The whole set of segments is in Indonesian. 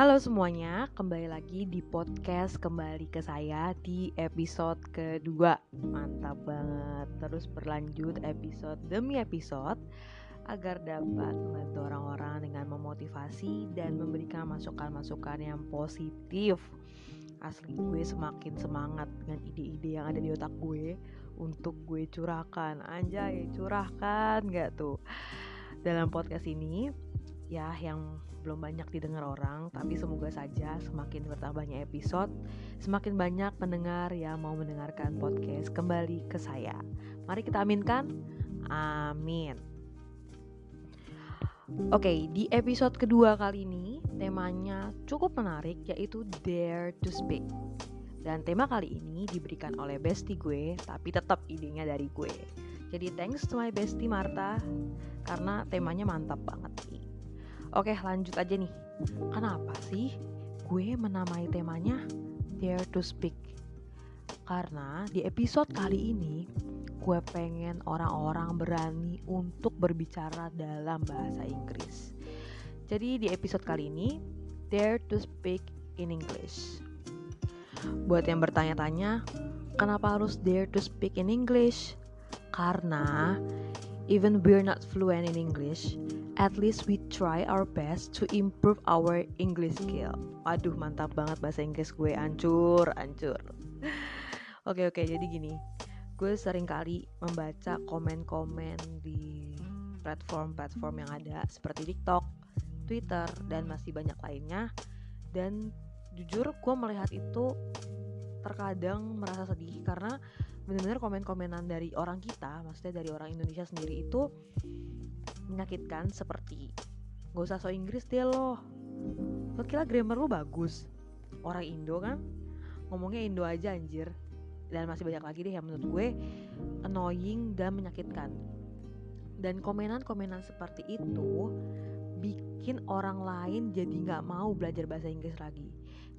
Halo semuanya, kembali lagi di podcast kembali ke saya di episode kedua. Mantap banget, terus berlanjut episode demi episode Agar dapat membantu orang-orang dengan memotivasi dan memberikan masukan-masukan yang positif. Asli gue semakin semangat dengan ide-ide yang ada di otak gue Untuk gue curahkan, anjay curahkan gak tuh? Dalam podcast ini ya yang belum banyak didengar orang, tapi semoga saja semakin bertambahnya episode, semakin banyak pendengar yang mau mendengarkan podcast kembali ke saya. Mari kita aminkan. Amin. Oke, okay, di episode kedua kali ini temanya cukup menarik yaitu Dare to Speak. Dan tema kali ini diberikan oleh bestie gue, tapi tetap idenya dari gue. Jadi thanks to my bestie Marta karena temanya mantap banget. Oke lanjut aja nih. Kenapa sih gue menamai temanya Dare to Speak? Karena di episode kali ini Gue pengen orang-orang berani untuk berbicara dalam bahasa Inggris. Jadi di episode kali ini Dare to Speak in English. Buat yang bertanya-tanya Kenapa harus dare to speak in English? Karena even we're not fluent in English, at least we try our best to improve our English skill. Aduh mantap banget bahasa Inggris gue ancur ancur. Oke oke jadi gini, gue sering kali membaca komen-komen di platform-platform yang ada seperti TikTok, Twitter dan masih banyak lainnya. Dan jujur gue melihat itu terkadang merasa sedih karena benar-benar komen-komenan dari orang kita, maksudnya dari orang Indonesia sendiri itu menyakitkan seperti gak usah so Inggris deh lo. Lo kira grammar lo bagus? Orang Indo kan? Ngomongnya Indo aja anjir. Dan masih banyak lagi deh yang menurut gue annoying dan menyakitkan. Dan komenan-komenan seperti itu bikin orang lain jadi nggak mau belajar bahasa Inggris lagi.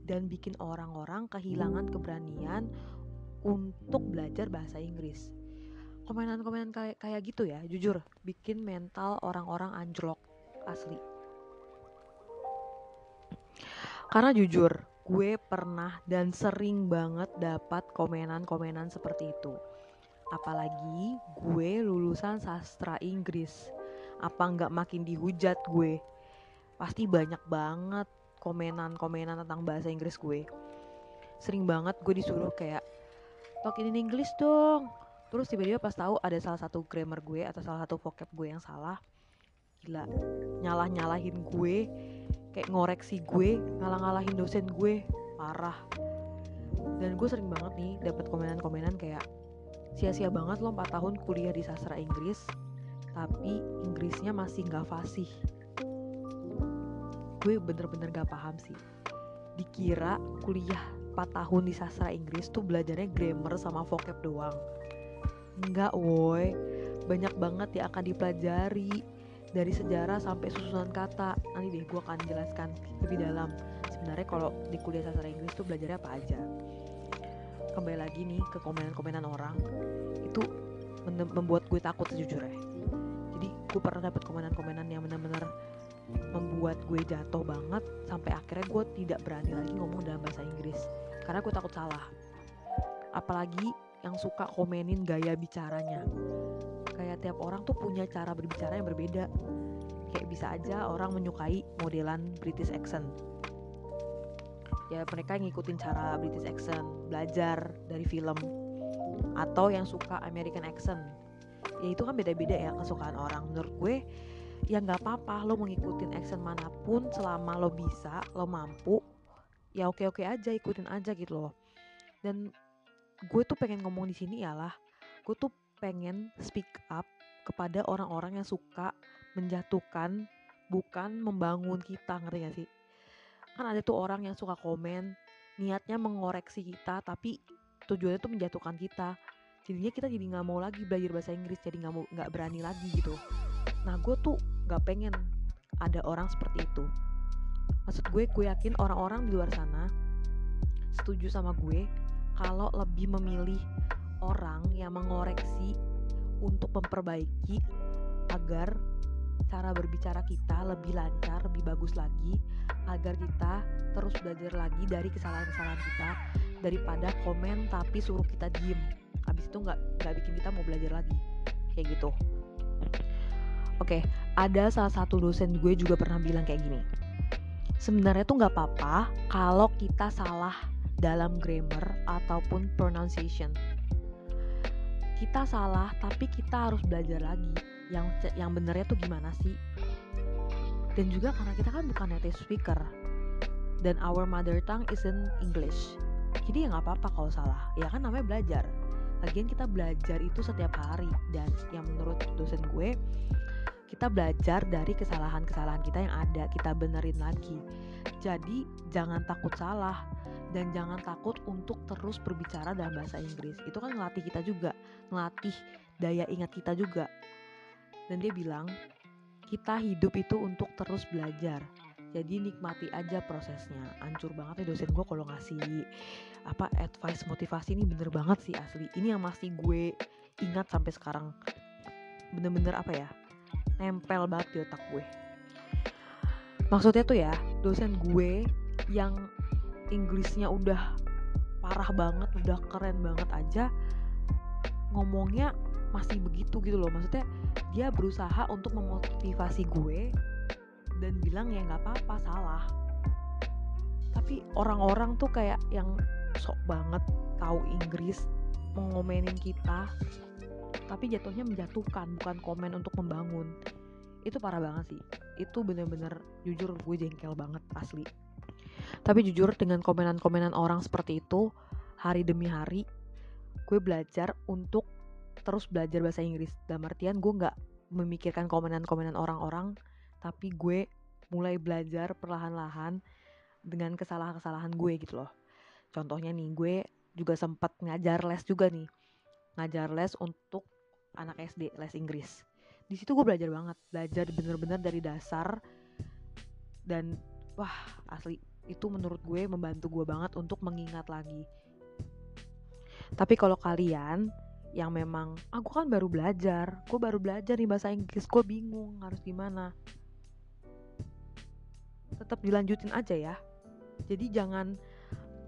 Dan bikin orang-orang kehilangan keberanian untuk belajar bahasa Inggris komenan-komenan kayak kayak gitu ya jujur bikin mental orang-orang anjlok asli. Karena jujur gue pernah dan sering banget dapat komenan-komenan seperti itu. Apalagi gue lulusan sastra Inggris. Apa nggak makin dihujat gue? Pasti banyak banget komenan-komenan tentang bahasa Inggris gue. Sering banget gue disuruh kayak talk in English dong terus tiba-tiba pas tahu ada salah satu grammar gue atau salah satu vocab gue yang salah gila nyalah nyalahin gue kayak ngoreksi gue ngalah ngalahin dosen gue parah. Dan gue sering banget nih dapat komenan-komenan kayak sia-sia banget lo 4 tahun kuliah di sastra Inggris tapi Inggrisnya masih nggak fasih. Gue bener-bener gak paham sih. Dikira kuliah 4 tahun di sastra Inggris tuh belajarnya grammar sama vocab doang Enggak woi. Banyak banget yang akan dipelajari Dari sejarah sampai susunan kata. Nanti deh gue akan jelaskan lebih dalam. Sebenarnya kalau di kuliah sastra Inggris tuh belajarnya apa aja? Kembali lagi nih ke komenan-komenan orang. Itu membuat gue takut sejujurnya. Jadi gue pernah dapet komenan-komenan yang benar-benar membuat gue jatuh banget sampai akhirnya gue tidak berani lagi ngomong dalam bahasa Inggris. Karena gue takut salah. Apalagi yang suka komenin gaya bicaranya. Kayak tiap orang tuh punya cara berbicara yang berbeda. Kayak bisa aja orang menyukai modelan British accent. Ya mereka ngikutin cara British accent belajar dari film atau yang suka American accent. Ya itu kan beda-beda ya kesukaan orang. Menurut gue ya nggak apa-apa lo mengikuti accent mana pun selama lo bisa lo mampu ya oke-oke aja ikutin aja gitu loh. Dan gue tuh pengen ngomong di sini ialah gue tuh pengen speak up kepada orang-orang yang suka menjatuhkan bukan membangun kita ngerti gak sih? Kan ada tuh orang yang suka komen niatnya mengoreksi kita tapi tujuannya tuh menjatuhkan kita. Jadinya kita jadi nggak mau lagi belajar bahasa Inggris jadi nggak mau nggak berani lagi gitu. Nah gue tuh nggak pengen ada orang seperti itu. Maksud gue gue yakin orang-orang di luar sana setuju sama gue kalau lebih memilih orang yang mengoreksi untuk memperbaiki agar cara berbicara kita lebih lancar, lebih bagus lagi agar kita terus belajar lagi dari kesalahan-kesalahan kita daripada komen tapi suruh kita diem. Habis itu nggak nggak bikin kita mau belajar lagi. Kayak gitu. Oke ada salah satu dosen gue juga pernah bilang kayak gini sebenarnya tuh nggak apa-apa kalau kita salah dalam grammar ataupun pronunciation. Kita salah tapi kita harus belajar lagi yang yang benernya tuh gimana sih? Dan juga karena kita kan bukan native speaker dan our mother tongue isn't English jadi ya nggak apa-apa kalau salah. Ya kan namanya belajar. Lagian kita belajar itu setiap hari dan yang menurut dosen gue kita belajar dari kesalahan-kesalahan kita yang ada kita benerin lagi. Jadi jangan takut salah dan jangan takut untuk terus berbicara dalam bahasa Inggris. Itu kan ngelatih kita juga ngelatih daya ingat kita juga. Dan dia bilang kita hidup itu untuk terus belajar. Jadi nikmati aja prosesnya. Ancur banget ya dosen gue kalau ngasih apa advice motivasi ini. Bener banget sih asli. Ini yang masih gue ingat sampai sekarang. Bener-bener apa ya nempel banget di otak gue. Maksudnya tuh ya dosen gue yang Inggrisnya udah parah banget udah keren banget aja ngomongnya masih begitu gitu loh. Maksudnya dia berusaha untuk memotivasi gue dan bilang ya nggak apa-apa salah. Tapi orang-orang tuh kayak yang sok banget tahu Inggris mengomenin kita tapi jatuhnya menjatuhkan bukan komen untuk membangun. Itu parah banget sih. Itu bener-bener jujur gue jengkel banget asli. Tapi jujur dengan komenan-komenan orang seperti itu hari demi hari gue belajar untuk terus belajar bahasa Inggris. Dalam artian gue nggak memikirkan komenan-komenan orang-orang tapi gue mulai belajar perlahan-lahan dengan kesalahan-kesalahan gue gitu loh. Contohnya nih gue juga sempat ngajar les juga nih. Ngajar les untuk anak SD les Inggris. Di situ gue belajar banget belajar bener-bener dari dasar. Dan wah asli itu menurut gue membantu gue banget untuk mengingat lagi. Tapi kalau kalian yang memang aku ah, kan baru belajar gue baru belajar nih bahasa Inggris gue bingung harus gimana tetap dilanjutin aja ya. Jadi jangan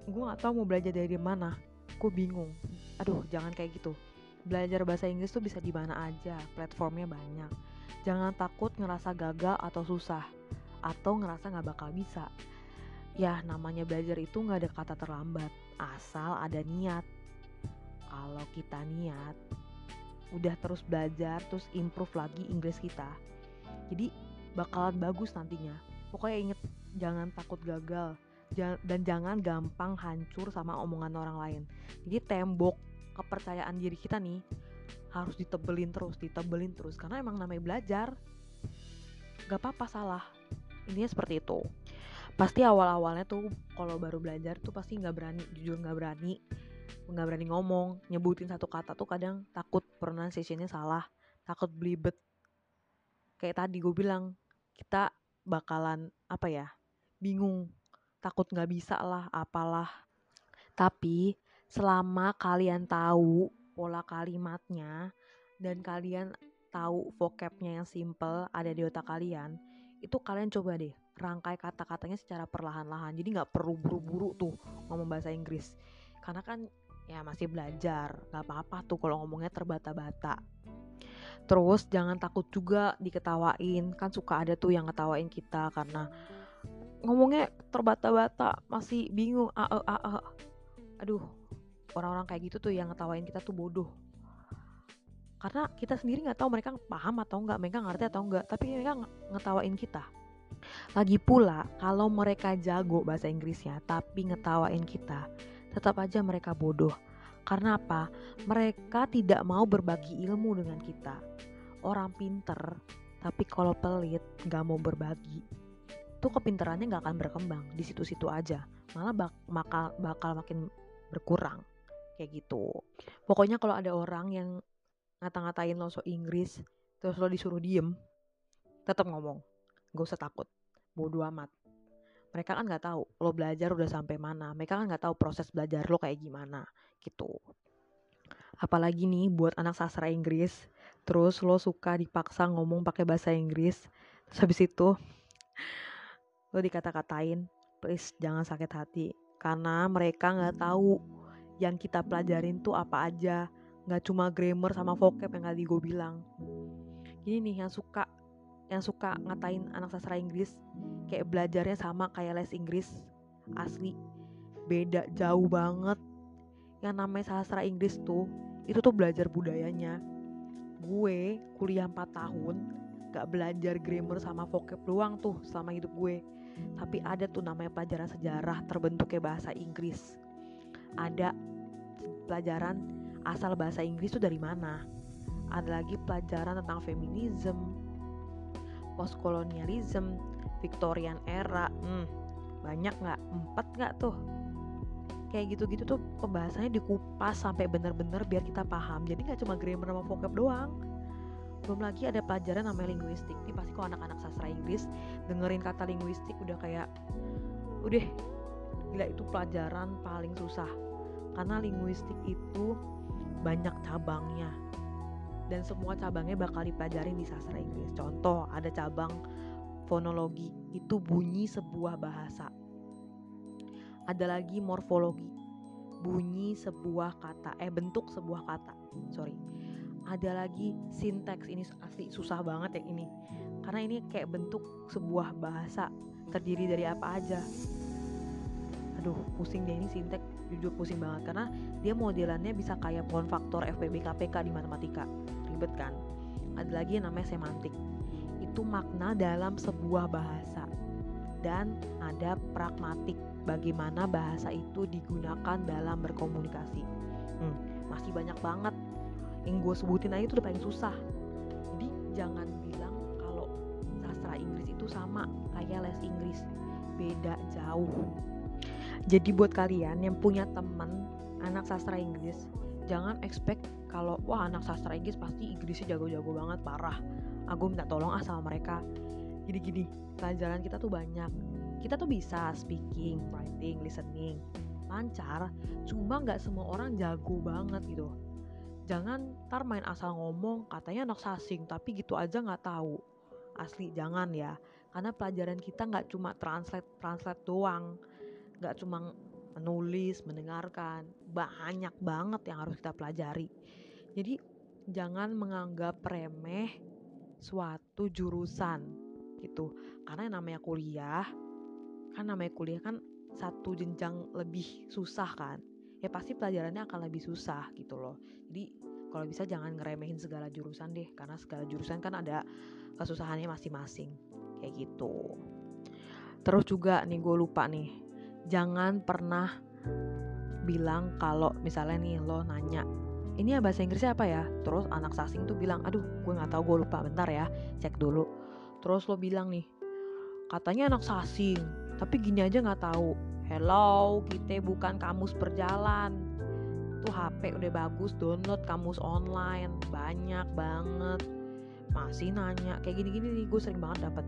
gue nggak tahu mau belajar dari mana gue bingung. Aduh jangan kayak gitu belajar bahasa Inggris tuh bisa di mana aja platformnya banyak. Jangan takut ngerasa gagal atau susah atau ngerasa nggak bakal bisa. Ya namanya belajar itu nggak ada kata terlambat asal ada niat. Kalau kita niat udah terus belajar terus improve lagi Inggris kita jadi bakalan bagus nantinya. Pokoknya inget jangan takut gagal dan jangan gampang hancur sama omongan orang lain. Jadi tembok kepercayaan diri kita nih harus ditebelin terus ditebelin terus. Karena emang namanya belajar gak apa-apa salah. Intinya seperti itu. Pasti awal-awalnya tuh kalau baru belajar tuh pasti nggak berani jujur nggak berani. Nggak berani ngomong nyebutin satu kata tuh kadang takut pronunciationnya salah takut belibet. Kayak tadi gue bilang kita bakalan apa ya bingung. Takut nggak bisa lah apalah. Tapi selama kalian tahu pola kalimatnya dan kalian tahu vocabnya yang simple ada di otak kalian itu kalian coba deh rangkai kata-katanya secara perlahan-lahan. Jadi nggak perlu buru-buru tuh ngomong bahasa Inggris. Karena kan ya masih belajar nggak apa-apa tuh kalau ngomongnya terbata-bata. Terus jangan takut juga diketawain. Kan suka ada tuh yang ngetawain kita karena ngomongnya terbata-bata masih bingung a a -e. aduh orang-orang kayak gitu tuh yang ngetawain kita tuh bodoh karena kita sendiri nggak tahu mereka paham atau enggak mereka ngerti atau enggak tapi mereka ngetawain kita lagi pula kalau mereka jago bahasa Inggrisnya tapi ngetawain kita tetap aja mereka bodoh. Karena apa? Mereka tidak mau berbagi ilmu dengan kita. Orang pinter, tapi kalau pelit gak mau berbagi, itu kepinterannya gak akan berkembang di situ-situ aja. Malah bak bakal, bakal makin berkurang. Kayak gitu. Pokoknya kalau ada orang yang ngata-ngatain lo so Inggris, terus lo disuruh diem, tetap ngomong. Gak usah takut. Bodoh amat mereka kan nggak tahu lo belajar udah sampai mana mereka kan nggak tahu proses belajar lo kayak gimana gitu apalagi nih buat anak sastra Inggris terus lo suka dipaksa ngomong pakai bahasa Inggris terus habis itu lo dikata-katain please jangan sakit hati karena mereka nggak tahu yang kita pelajarin tuh apa aja. Nggak cuma grammar sama vocab yang tadi gue bilang. Gini nih yang suka yang suka ngatain anak sastra Inggris kayak belajarnya sama kayak les Inggris. Asli beda jauh banget. Yang namanya sastra Inggris tuh itu tuh belajar budayanya. Gue kuliah 4 tahun gak belajar grammar sama vocab doang tuh selama hidup gue. Tapi ada tuh namanya pelajaran sejarah terbentuknya bahasa Inggris. Ada pelajaran asal bahasa Inggris tuh dari mana? Ada lagi pelajaran tentang feminisme postkolonialisme Victorian era hmm, banyak nggak? Empat nggak tuh? Kayak gitu-gitu tuh pembahasannya dikupas sampai bener-bener biar kita paham. Jadi nggak cuma grammar sama vocab doang. Belum lagi ada pelajaran namanya linguistik. Ini pasti kok anak-anak sastra Inggris dengerin kata linguistik udah kayak udah gila itu pelajaran paling susah karena linguistik itu banyak cabangnya. Dan semua cabangnya bakal dipelajarin di sastra Inggris. Contoh ada cabang fonologi itu bunyi sebuah bahasa. Ada lagi morfologi bunyi sebuah kata eh bentuk sebuah kata sorry. Ada lagi sinteks ini asli susah banget ya ini. Karena ini kayak bentuk sebuah bahasa terdiri dari apa aja. Aduh pusing deh ini sinteks jujur pusing banget karena dia modelannya bisa kayak pohon faktor FPB KPK di matematika ribet kan ada lagi yang namanya semantik itu makna dalam sebuah bahasa dan ada pragmatik bagaimana bahasa itu digunakan dalam berkomunikasi. Hmm, masih banyak banget yang gue sebutin aja itu udah paling susah. Jadi jangan bilang kalau sastra Inggris itu sama kayak les Inggris, beda jauh. Jadi buat kalian yang punya temen anak sastra Inggris, jangan expect kalau wah anak sastra Inggris pasti Inggrisnya jago-jago banget parah. Aku minta tolong ah sama mereka. Jadi gini, pelajaran kita tuh banyak. Kita tuh bisa speaking, writing, listening lancar cuma nggak semua orang jago banget gitu. Jangan ntar main asal ngomong katanya anak sasing tapi gitu aja nggak tahu. Asli jangan ya. Karena pelajaran kita nggak cuma translate translate doang nggak cuma menulis mendengarkan banyak banget yang harus kita pelajari. Jadi jangan menganggap remeh suatu jurusan gitu. Karena yang namanya kuliah kan namanya kuliah kan satu jenjang lebih susah kan? Ya pasti pelajarannya akan lebih susah gitu loh. Jadi kalau bisa jangan ngeremehin segala jurusan deh karena segala jurusan kan ada kesusahannya masing-masing kayak gitu. Terus juga nih gue lupa nih jangan pernah bilang kalau misalnya nih lo nanya ini ya bahasa Inggrisnya apa ya? Terus anak sasing tuh bilang aduh gue nggak tahu gue lupa bentar ya cek dulu. Terus lo bilang nih katanya anak sasing tapi gini aja nggak tahu. Hello kita bukan kamus berjalan. Tuh HP udah bagus download kamus online banyak banget. Masih nanya kayak gini-gini nih gue sering banget dapat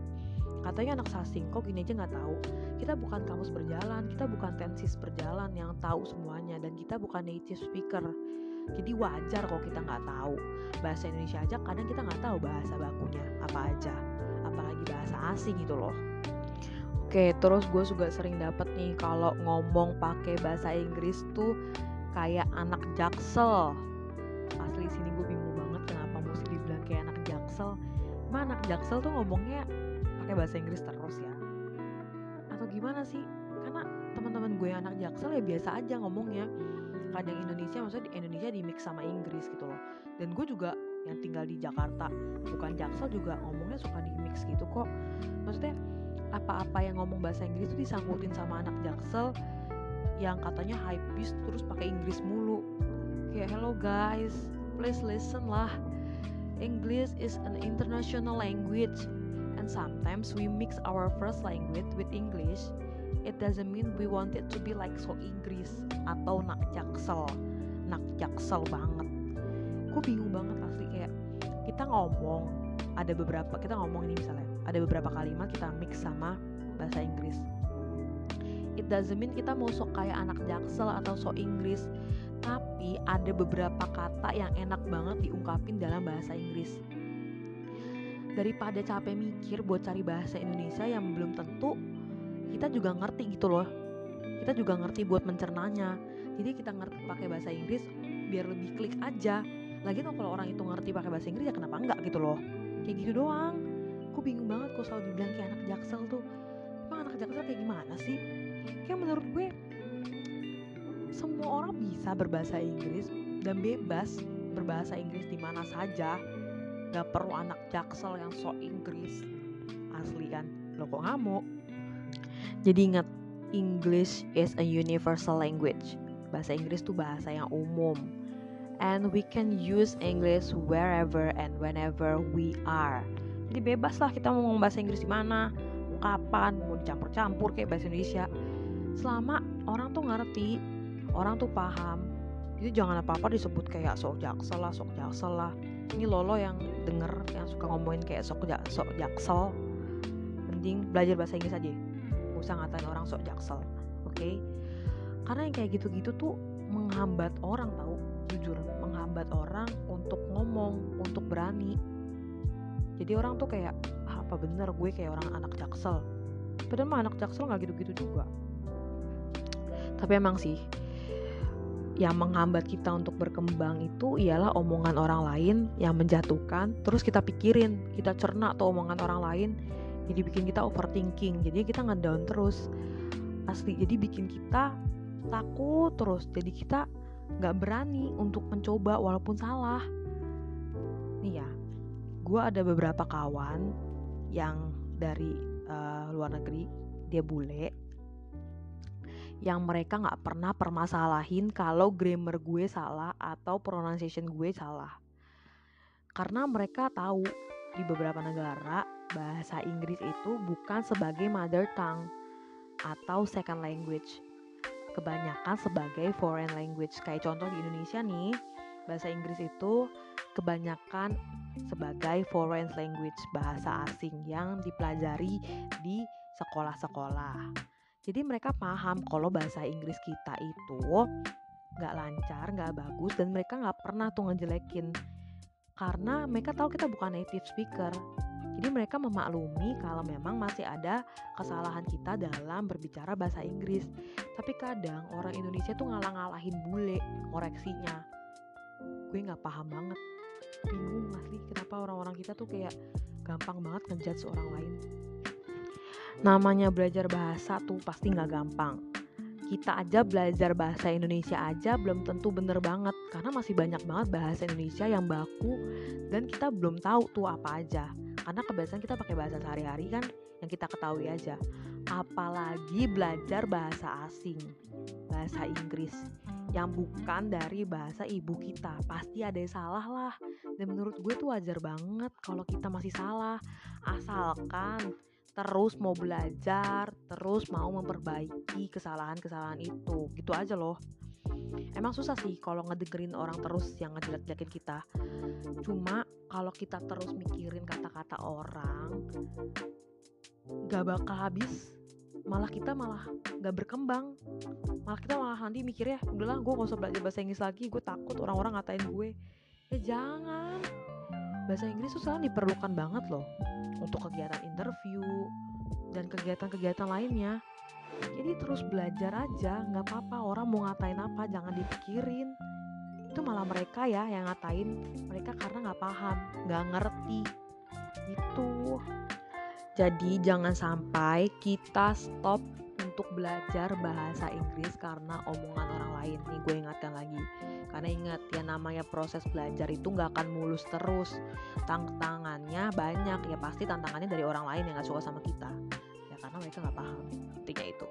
katanya anak sasing kok gini aja nggak tahu. Kita bukan kamus berjalan kita bukan tensis berjalan yang tahu semuanya dan kita bukan native speaker. Jadi wajar kok kita nggak tahu. Bahasa Indonesia aja kadang kita nggak tahu bahasa bakunya apa aja. Apalagi bahasa asing gitu loh. Oke, terus gue juga sering dapet nih kalau ngomong pakai bahasa Inggris tuh kayak anak jaksel. Asli sini gue bingung banget kenapa mesti dibilang kayak anak jaksel. Emang anak jaksel tuh ngomongnya pakai bahasa Inggris terus ya? Atau gimana sih? Karena teman-teman gue anak jaksel ya biasa aja ngomongnya. Kadang Indonesia maksudnya di Indonesia di mix sama Inggris gitu loh. Dan gue juga yang tinggal di Jakarta bukan jaksel juga ngomongnya suka di mix gitu kok. Maksudnya apa-apa yang ngomong bahasa Inggris itu disangkutin sama anak jaksel yang katanya high pitch terus pakai Inggris mulu kayak hello guys please listen lah English is an international language and sometimes we mix our first language with English it doesn't mean we want it to be like so Inggris atau nak jaksel nak jaksel banget. Gue bingung banget asli kayak kita ngomong ada beberapa kita ngomong ini misalnya ada beberapa kalimat kita mix sama bahasa Inggris. It doesn't mean kita mau sok kayak anak jaksel atau sok Inggris tapi ada beberapa kata yang enak banget diungkapin dalam bahasa Inggris daripada capek mikir buat cari bahasa Indonesia yang belum tentu kita juga ngerti gitu loh. Kita juga ngerti buat mencernanya. Jadi kita ngerti pakai bahasa Inggris biar lebih klik aja. Lagi tuh kalau orang itu ngerti pakai bahasa Inggris ya kenapa enggak gitu loh. Kayak gitu doang. Aku bingung banget kok selalu dibilang kayak anak jaksel tuh. Emang anak jaksel kayak gimana sih? Kayak menurut gue semua orang bisa berbahasa Inggris dan bebas berbahasa Inggris di mana saja gak perlu anak jaksel yang so Inggris. Asli kan lo kok ngamuk? Jadi ingat English is a universal language. Bahasa Inggris tuh bahasa yang umum. And we can use English wherever and whenever we are. Jadi bebas lah kita mau ngomong bahasa Inggris di mana mau kapan mau dicampur-campur kayak bahasa Indonesia. Selama orang tuh ngerti orang tuh paham itu jangan apa-apa disebut kayak sok jaksel lah sok jaksel lah ini lolo yang denger yang suka ngomongin kayak sok jak sok jaksel. Mending belajar bahasa Inggris aja. Gak usah ngatain orang sok jaksel oke? Okay? karena yang kayak gitu-gitu tuh menghambat orang tahu jujur menghambat orang untuk ngomong untuk berani. Jadi orang tuh kayak ah, apa bener gue kayak orang anak jaksel? Padahal mah anak jaksel nggak gitu-gitu juga. Tapi emang sih yang menghambat kita untuk berkembang itu ialah omongan orang lain yang menjatuhkan. Terus kita pikirin kita cerna tuh omongan orang lain jadi bikin kita overthinking. Jadi kita ngedown terus. Asli jadi bikin kita takut terus. Jadi kita nggak berani untuk mencoba walaupun salah. Nih ya gue ada beberapa kawan yang dari uh, luar negeri dia bule yang mereka nggak pernah permasalahin kalau grammar gue salah atau pronunciation gue salah. Karena mereka tahu di beberapa negara bahasa Inggris itu bukan sebagai mother tongue atau second language. Kebanyakan sebagai foreign language. Kayak contoh di Indonesia nih, bahasa Inggris itu kebanyakan sebagai foreign language, bahasa asing yang dipelajari di sekolah-sekolah. Jadi mereka paham kalau bahasa Inggris kita itu nggak lancar, nggak bagus, dan mereka nggak pernah tuh ngejelekin karena mereka tahu kita bukan native speaker. Jadi mereka memaklumi kalau memang masih ada kesalahan kita dalam berbicara bahasa Inggris. Tapi kadang orang Indonesia tuh ngalah-ngalahin bule koreksinya. Gue nggak paham banget. Bingung asli kenapa orang-orang kita tuh kayak gampang banget ngejudge orang lain namanya belajar bahasa tuh pasti nggak gampang. Kita aja belajar bahasa Indonesia aja belum tentu bener banget karena masih banyak banget bahasa Indonesia yang baku dan kita belum tahu tuh apa aja. Karena kebiasaan kita pakai bahasa sehari-hari kan yang kita ketahui aja. Apalagi belajar bahasa asing bahasa Inggris yang bukan dari bahasa ibu kita. Pasti ada yang salah lah. Dan menurut gue tuh wajar banget kalau kita masih salah. Asalkan terus mau belajar, terus mau memperbaiki kesalahan-kesalahan itu. Gitu aja loh. Emang susah sih kalau ngedengerin orang terus yang ngejelek-jelekin kita. Cuma kalau kita terus mikirin kata-kata orang, gak bakal habis. Malah kita malah gak berkembang. Malah kita malah nanti mikirnya, udahlah gue gak usah belajar bahasa Inggris lagi, gue takut orang-orang ngatain gue. Ya jangan. Bahasa Inggris tuh sekarang diperlukan banget loh untuk kegiatan interview dan kegiatan-kegiatan lainnya. Jadi terus belajar aja, nggak apa-apa orang mau ngatain apa jangan dipikirin. Itu malah mereka ya yang ngatain mereka karena nggak paham, nggak ngerti. Itu. Jadi jangan sampai kita stop untuk belajar bahasa Inggris karena omongan orang lain. Nih gue ingatkan lagi. Karena ingat ya namanya proses belajar itu nggak akan mulus terus. Tantangannya banyak ya pasti tantangannya dari orang lain yang gak suka sama kita. Ya karena mereka nggak paham. Intinya itu.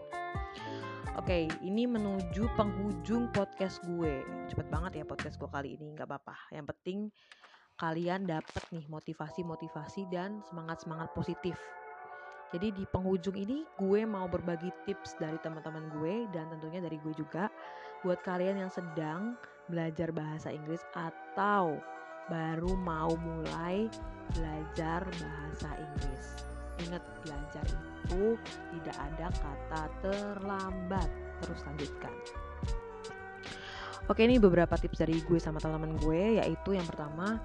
Oke, ini menuju penghujung podcast gue. Cepet banget ya podcast gue kali ini, nggak apa-apa. Yang penting kalian dapet nih motivasi-motivasi dan semangat-semangat positif jadi di penghujung ini gue mau berbagi tips dari teman-teman gue dan tentunya dari gue juga buat kalian yang sedang belajar bahasa Inggris atau baru mau mulai belajar bahasa Inggris. Ingat belajar itu tidak ada kata terlambat. Terus lanjutkan. Oke ini beberapa tips dari gue sama teman-teman gue yaitu yang pertama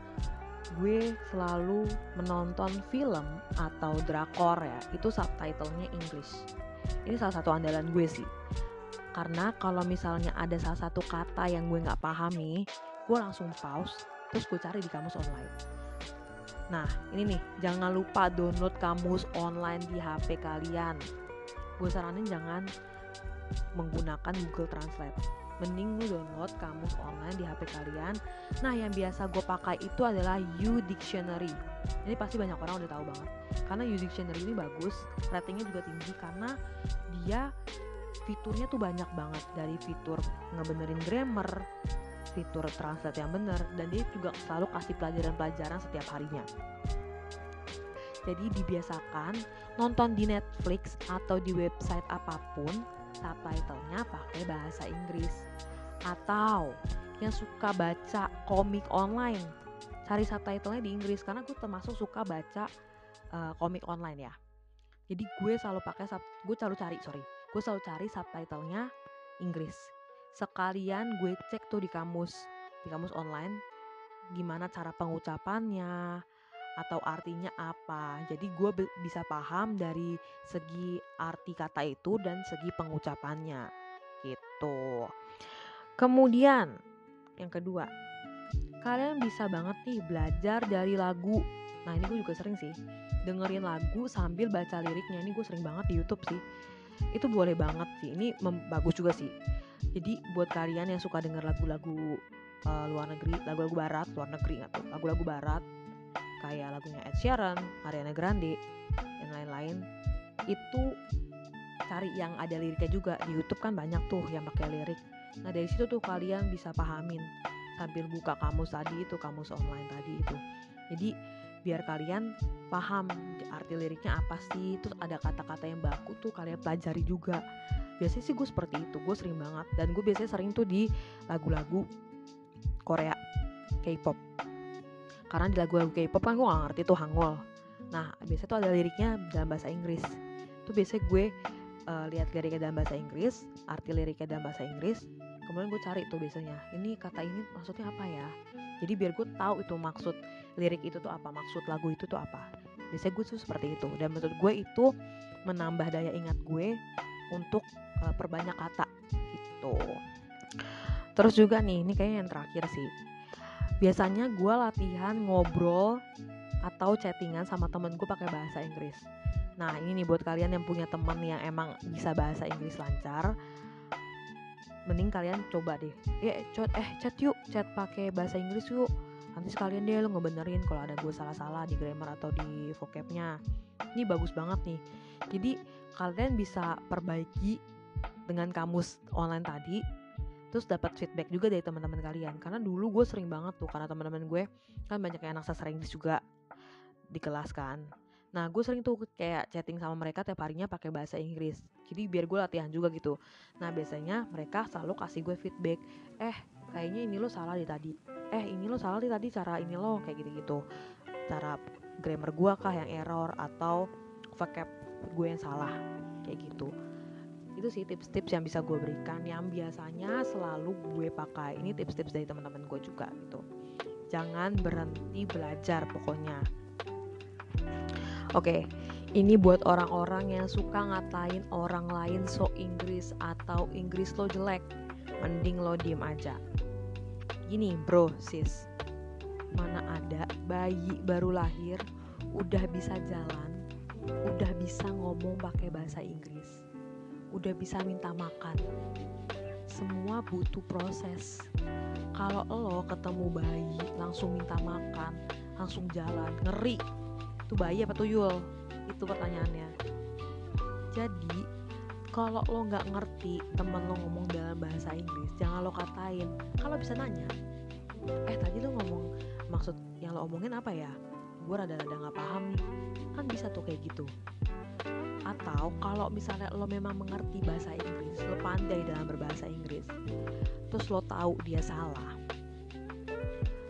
gue selalu menonton film atau drakor ya itu subtitlenya English. Ini salah satu andalan gue sih. Karena kalau misalnya ada salah satu kata yang gue nggak pahami gue langsung pause terus gue cari di kamus online. Nah ini nih jangan lupa download kamus online di HP kalian. Gue saranin jangan menggunakan Google Translate mending lu download kamus online di HP kalian. Nah, yang biasa gue pakai itu adalah U Dictionary. Ini pasti banyak orang udah tahu banget. Karena U Dictionary ini bagus, ratingnya juga tinggi karena dia fiturnya tuh banyak banget dari fitur ngebenerin grammar, fitur translate yang bener, dan dia juga selalu kasih pelajaran-pelajaran setiap harinya. Jadi dibiasakan nonton di Netflix atau di website apa pun subtitlenya pakai bahasa Inggris. Atau yang suka baca komik online cari subtitlenya di Inggris karena gue termasuk suka baca uh, komik online ya. Jadi gue selalu pakai gue selalu cari sorry gue selalu cari subtitlenya Inggris. Sekalian gue cek tuh di kamus di kamus online gimana cara pengucapannya atau artinya apa. Jadi gue bisa paham dari segi arti kata itu dan segi pengucapannya gitu. Kemudian yang kedua, kalian bisa banget nih belajar dari lagu. Nah ini gue juga sering sih dengerin lagu sambil baca liriknya. Ini gue sering banget di YouTube sih. Itu boleh banget sih. Ini bagus juga sih. Jadi buat kalian yang suka denger lagu-lagu uh, luar negeri, lagu-lagu barat, luar negeri atau lagu-lagu barat, kayak lagunya Ed Sheeran, Ariana Grande, dan lain-lain itu cari yang ada liriknya juga di YouTube kan banyak tuh yang pakai lirik. Nah dari situ tuh kalian bisa pahamin sambil buka kamus tadi itu kamus online tadi itu. Jadi biar kalian paham arti liriknya apa sih, terus ada kata-kata yang baku tuh kalian pelajari juga. Biasanya sih gue seperti itu, gue sering banget dan gue biasanya sering tuh di lagu-lagu Korea, K-pop karena di lagu-lagu K-pop kan gue gak ngerti tuh Hangul. Nah biasanya tuh ada liriknya dalam bahasa Inggris. Tuh biasanya gue uh, lihat liriknya dalam bahasa Inggris arti liriknya dalam bahasa Inggris kemudian gue cari tuh biasanya ini kata ini maksudnya apa ya? Jadi biar gue tahu itu maksud lirik itu tuh apa maksud lagu itu tuh apa. Biasanya gue tuh seperti itu. Dan menurut gue itu menambah daya ingat gue untuk uh, perbanyak kata gitu. Terus juga nih ini kayaknya yang terakhir sih biasanya gue latihan ngobrol atau chattingan sama temen gue pakai bahasa Inggris. Nah ini nih buat kalian yang punya temen yang emang bisa bahasa Inggris lancar, mending kalian coba deh. Eh chat eh chat yuk, chat pakai bahasa Inggris yuk. Nanti sekalian deh lo ngebenerin kalau ada gue salah-salah di grammar atau di vocabnya. Ini bagus banget nih. Jadi kalian bisa perbaiki dengan kamus online tadi terus dapat feedback juga dari teman-teman kalian. Karena dulu gue sering banget tuh karena teman-teman gue kan banyak yang anak sastra Inggris juga di kelas kan. Nah gue sering tuh kayak chatting sama mereka tiap harinya pakai bahasa Inggris. Jadi biar gue latihan juga gitu. Nah biasanya mereka selalu kasih gue feedback eh kayaknya ini lo salah di tadi. Eh ini lo salah di tadi cara ini lo kayak gitu-gitu. Cara grammar gue kah yang error atau vocab gue yang salah kayak gitu itu sih tips-tips yang bisa gue berikan yang biasanya selalu gue pakai. Ini tips-tips dari teman-teman gue juga gitu. Jangan berhenti belajar pokoknya. Oke ini buat orang-orang yang suka ngatain orang lain so Inggris atau Inggris lo jelek mending lo diem aja. Gini bro sis. Mana ada bayi baru lahir udah bisa jalan udah bisa ngomong pakai bahasa Inggris udah bisa minta makan. Semua butuh proses. Kalau lo ketemu bayi langsung minta makan langsung jalan ngeri. Itu bayi apa tuyul itu pertanyaannya. Jadi kalau lo nggak ngerti temen lo ngomong dalam bahasa Inggris jangan lo katain. Kalau bisa nanya eh tadi lo ngomong maksud yang lo omongin apa ya? Gue rada-rada nggak paham nih. Kan bisa tuh kayak gitu atau kalau misalnya lo memang mengerti bahasa Inggris lo pandai dalam berbahasa Inggris terus lo tahu dia salah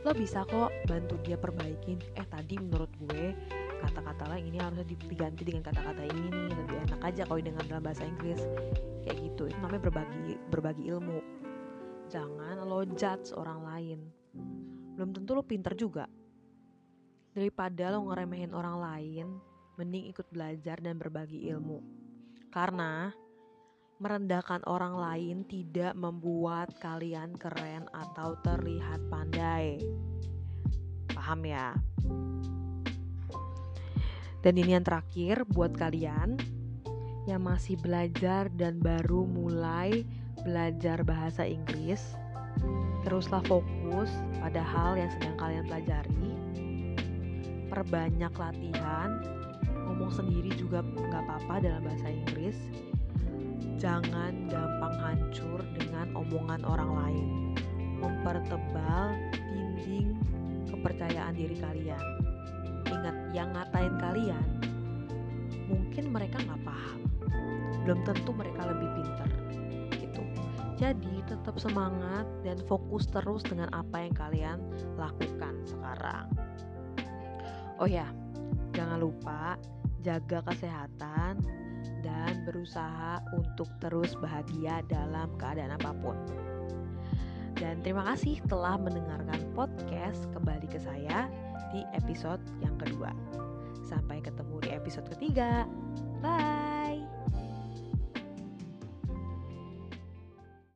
lo bisa kok bantu dia perbaikin eh tadi menurut gue kata-kata lain ini harusnya diganti dengan kata-kata ini nih lebih enak aja kalau dengan dalam bahasa Inggris kayak gitu itu namanya berbagi berbagi ilmu jangan lo judge orang lain. Belum tentu lo pinter juga. Daripada lo ngeremehin orang lain, mending ikut belajar dan berbagi ilmu. Karena merendahkan orang lain tidak membuat kalian keren atau terlihat pandai. Paham ya? Dan ini yang terakhir buat kalian yang masih belajar dan baru mulai belajar bahasa Inggris. Teruslah fokus pada hal yang sedang kalian pelajari. Perbanyak latihan, ngomong sendiri juga nggak apa-apa dalam bahasa Inggris. Jangan gampang hancur dengan omongan orang lain. Mempertebal dinding kepercayaan diri kalian. Ingat, yang ngatain kalian mungkin mereka nggak paham. Belum tentu mereka lebih pintar. Gitu. Jadi tetap semangat dan fokus terus dengan apa yang kalian lakukan sekarang. Oh ya, jangan lupa jaga kesehatan dan berusaha untuk terus bahagia dalam keadaan apa pun. Dan terima kasih telah mendengarkan podcast kembali ke saya di episode yang kedua. Sampai ketemu di episode ketiga. Bye.